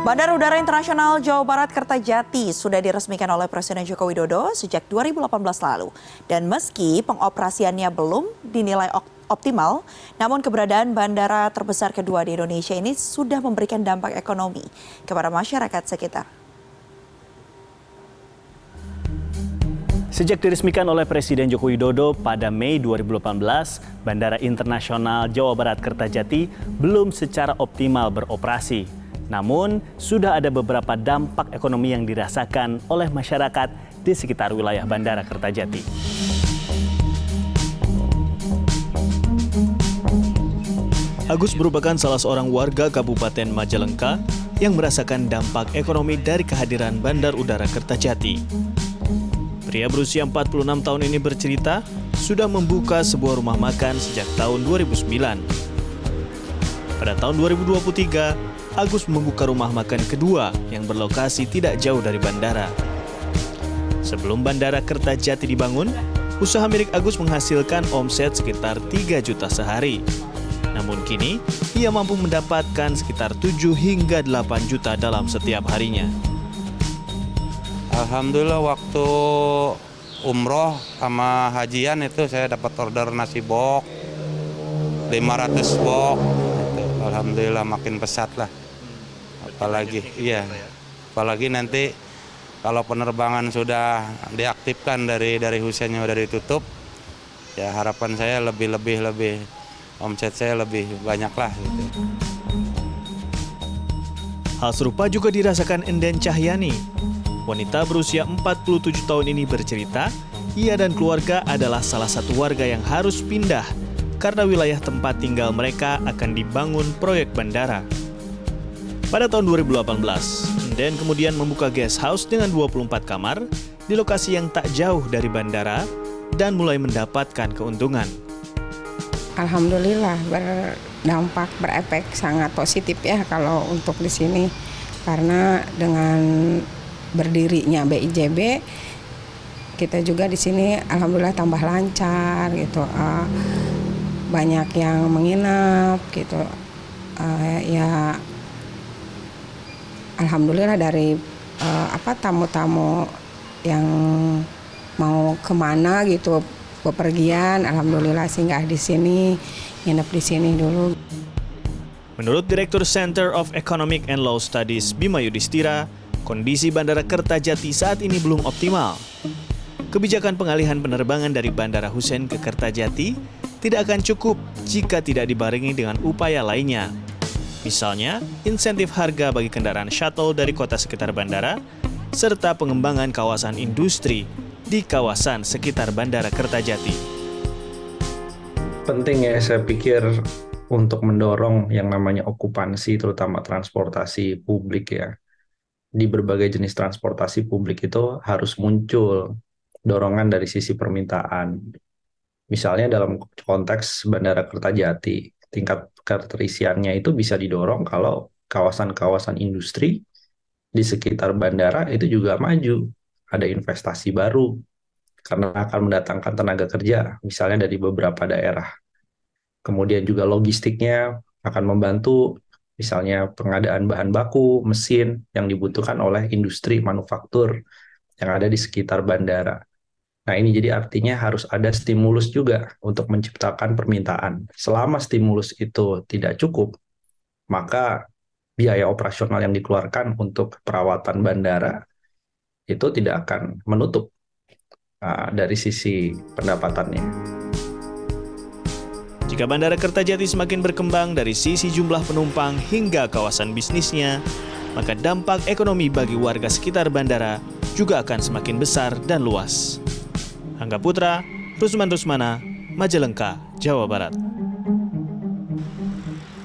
Bandara Udara Internasional Jawa Barat Kertajati sudah diresmikan oleh Presiden Joko Widodo sejak 2018 lalu. Dan meski pengoperasiannya belum dinilai optimal, namun keberadaan bandara terbesar kedua di Indonesia ini sudah memberikan dampak ekonomi kepada masyarakat sekitar. Sejak diresmikan oleh Presiden Joko Widodo pada Mei 2018, Bandara Internasional Jawa Barat Kertajati belum secara optimal beroperasi. Namun, sudah ada beberapa dampak ekonomi yang dirasakan oleh masyarakat di sekitar wilayah Bandara Kertajati. Agus merupakan salah seorang warga Kabupaten Majalengka yang merasakan dampak ekonomi dari kehadiran Bandar Udara Kertajati. Pria berusia 46 tahun ini bercerita sudah membuka sebuah rumah makan sejak tahun 2009. Pada tahun 2023, Agus membuka rumah makan kedua yang berlokasi tidak jauh dari bandara. Sebelum bandara Kertajati dibangun, usaha milik Agus menghasilkan omset sekitar 3 juta sehari. Namun kini, ia mampu mendapatkan sekitar 7 hingga 8 juta dalam setiap harinya. Alhamdulillah waktu umroh sama hajian itu saya dapat order nasi bok 500 bok alhamdulillah makin pesat lah apalagi iya apalagi nanti kalau penerbangan sudah diaktifkan dari dari Husennya sudah ditutup ya harapan saya lebih lebih lebih omset saya lebih banyak lah gitu. Hal serupa juga dirasakan Enden Cahyani. Wanita berusia 47 tahun ini bercerita, ia dan keluarga adalah salah satu warga yang harus pindah karena wilayah tempat tinggal mereka akan dibangun proyek bandara. Pada tahun 2018, Den kemudian membuka guest house dengan 24 kamar di lokasi yang tak jauh dari bandara dan mulai mendapatkan keuntungan. Alhamdulillah berdampak berefek sangat positif ya kalau untuk di sini karena dengan berdirinya BIJB kita juga di sini alhamdulillah tambah lancar gitu. Uh, banyak yang menginap gitu uh, ya alhamdulillah dari uh, apa tamu-tamu yang mau ke mana gitu bepergian alhamdulillah singgah di sini nginep di sini dulu Menurut Direktur Center of Economic and Law Studies Bima Yudhistira, kondisi Bandara Kertajati saat ini belum optimal. Kebijakan pengalihan penerbangan dari Bandara Hussein ke Kertajati tidak akan cukup jika tidak dibarengi dengan upaya lainnya. Misalnya, insentif harga bagi kendaraan shuttle dari kota sekitar bandara, serta pengembangan kawasan industri di kawasan sekitar Bandara Kertajati. Penting ya, saya pikir untuk mendorong yang namanya okupansi, terutama transportasi publik ya. Di berbagai jenis transportasi publik itu harus muncul dorongan dari sisi permintaan Misalnya dalam konteks Bandara Kertajati, tingkat keterisiannya itu bisa didorong kalau kawasan-kawasan industri di sekitar bandara itu juga maju. Ada investasi baru karena akan mendatangkan tenaga kerja, misalnya dari beberapa daerah. Kemudian juga logistiknya akan membantu misalnya pengadaan bahan baku, mesin yang dibutuhkan oleh industri manufaktur yang ada di sekitar bandara. Nah, ini jadi artinya harus ada stimulus juga untuk menciptakan permintaan. Selama stimulus itu tidak cukup, maka biaya operasional yang dikeluarkan untuk perawatan bandara itu tidak akan menutup uh, dari sisi pendapatannya. Jika Bandara Kertajati semakin berkembang dari sisi jumlah penumpang hingga kawasan bisnisnya, maka dampak ekonomi bagi warga sekitar bandara juga akan semakin besar dan luas. Angga Putra, Rusman Rusmana, Majalengka, Jawa Barat.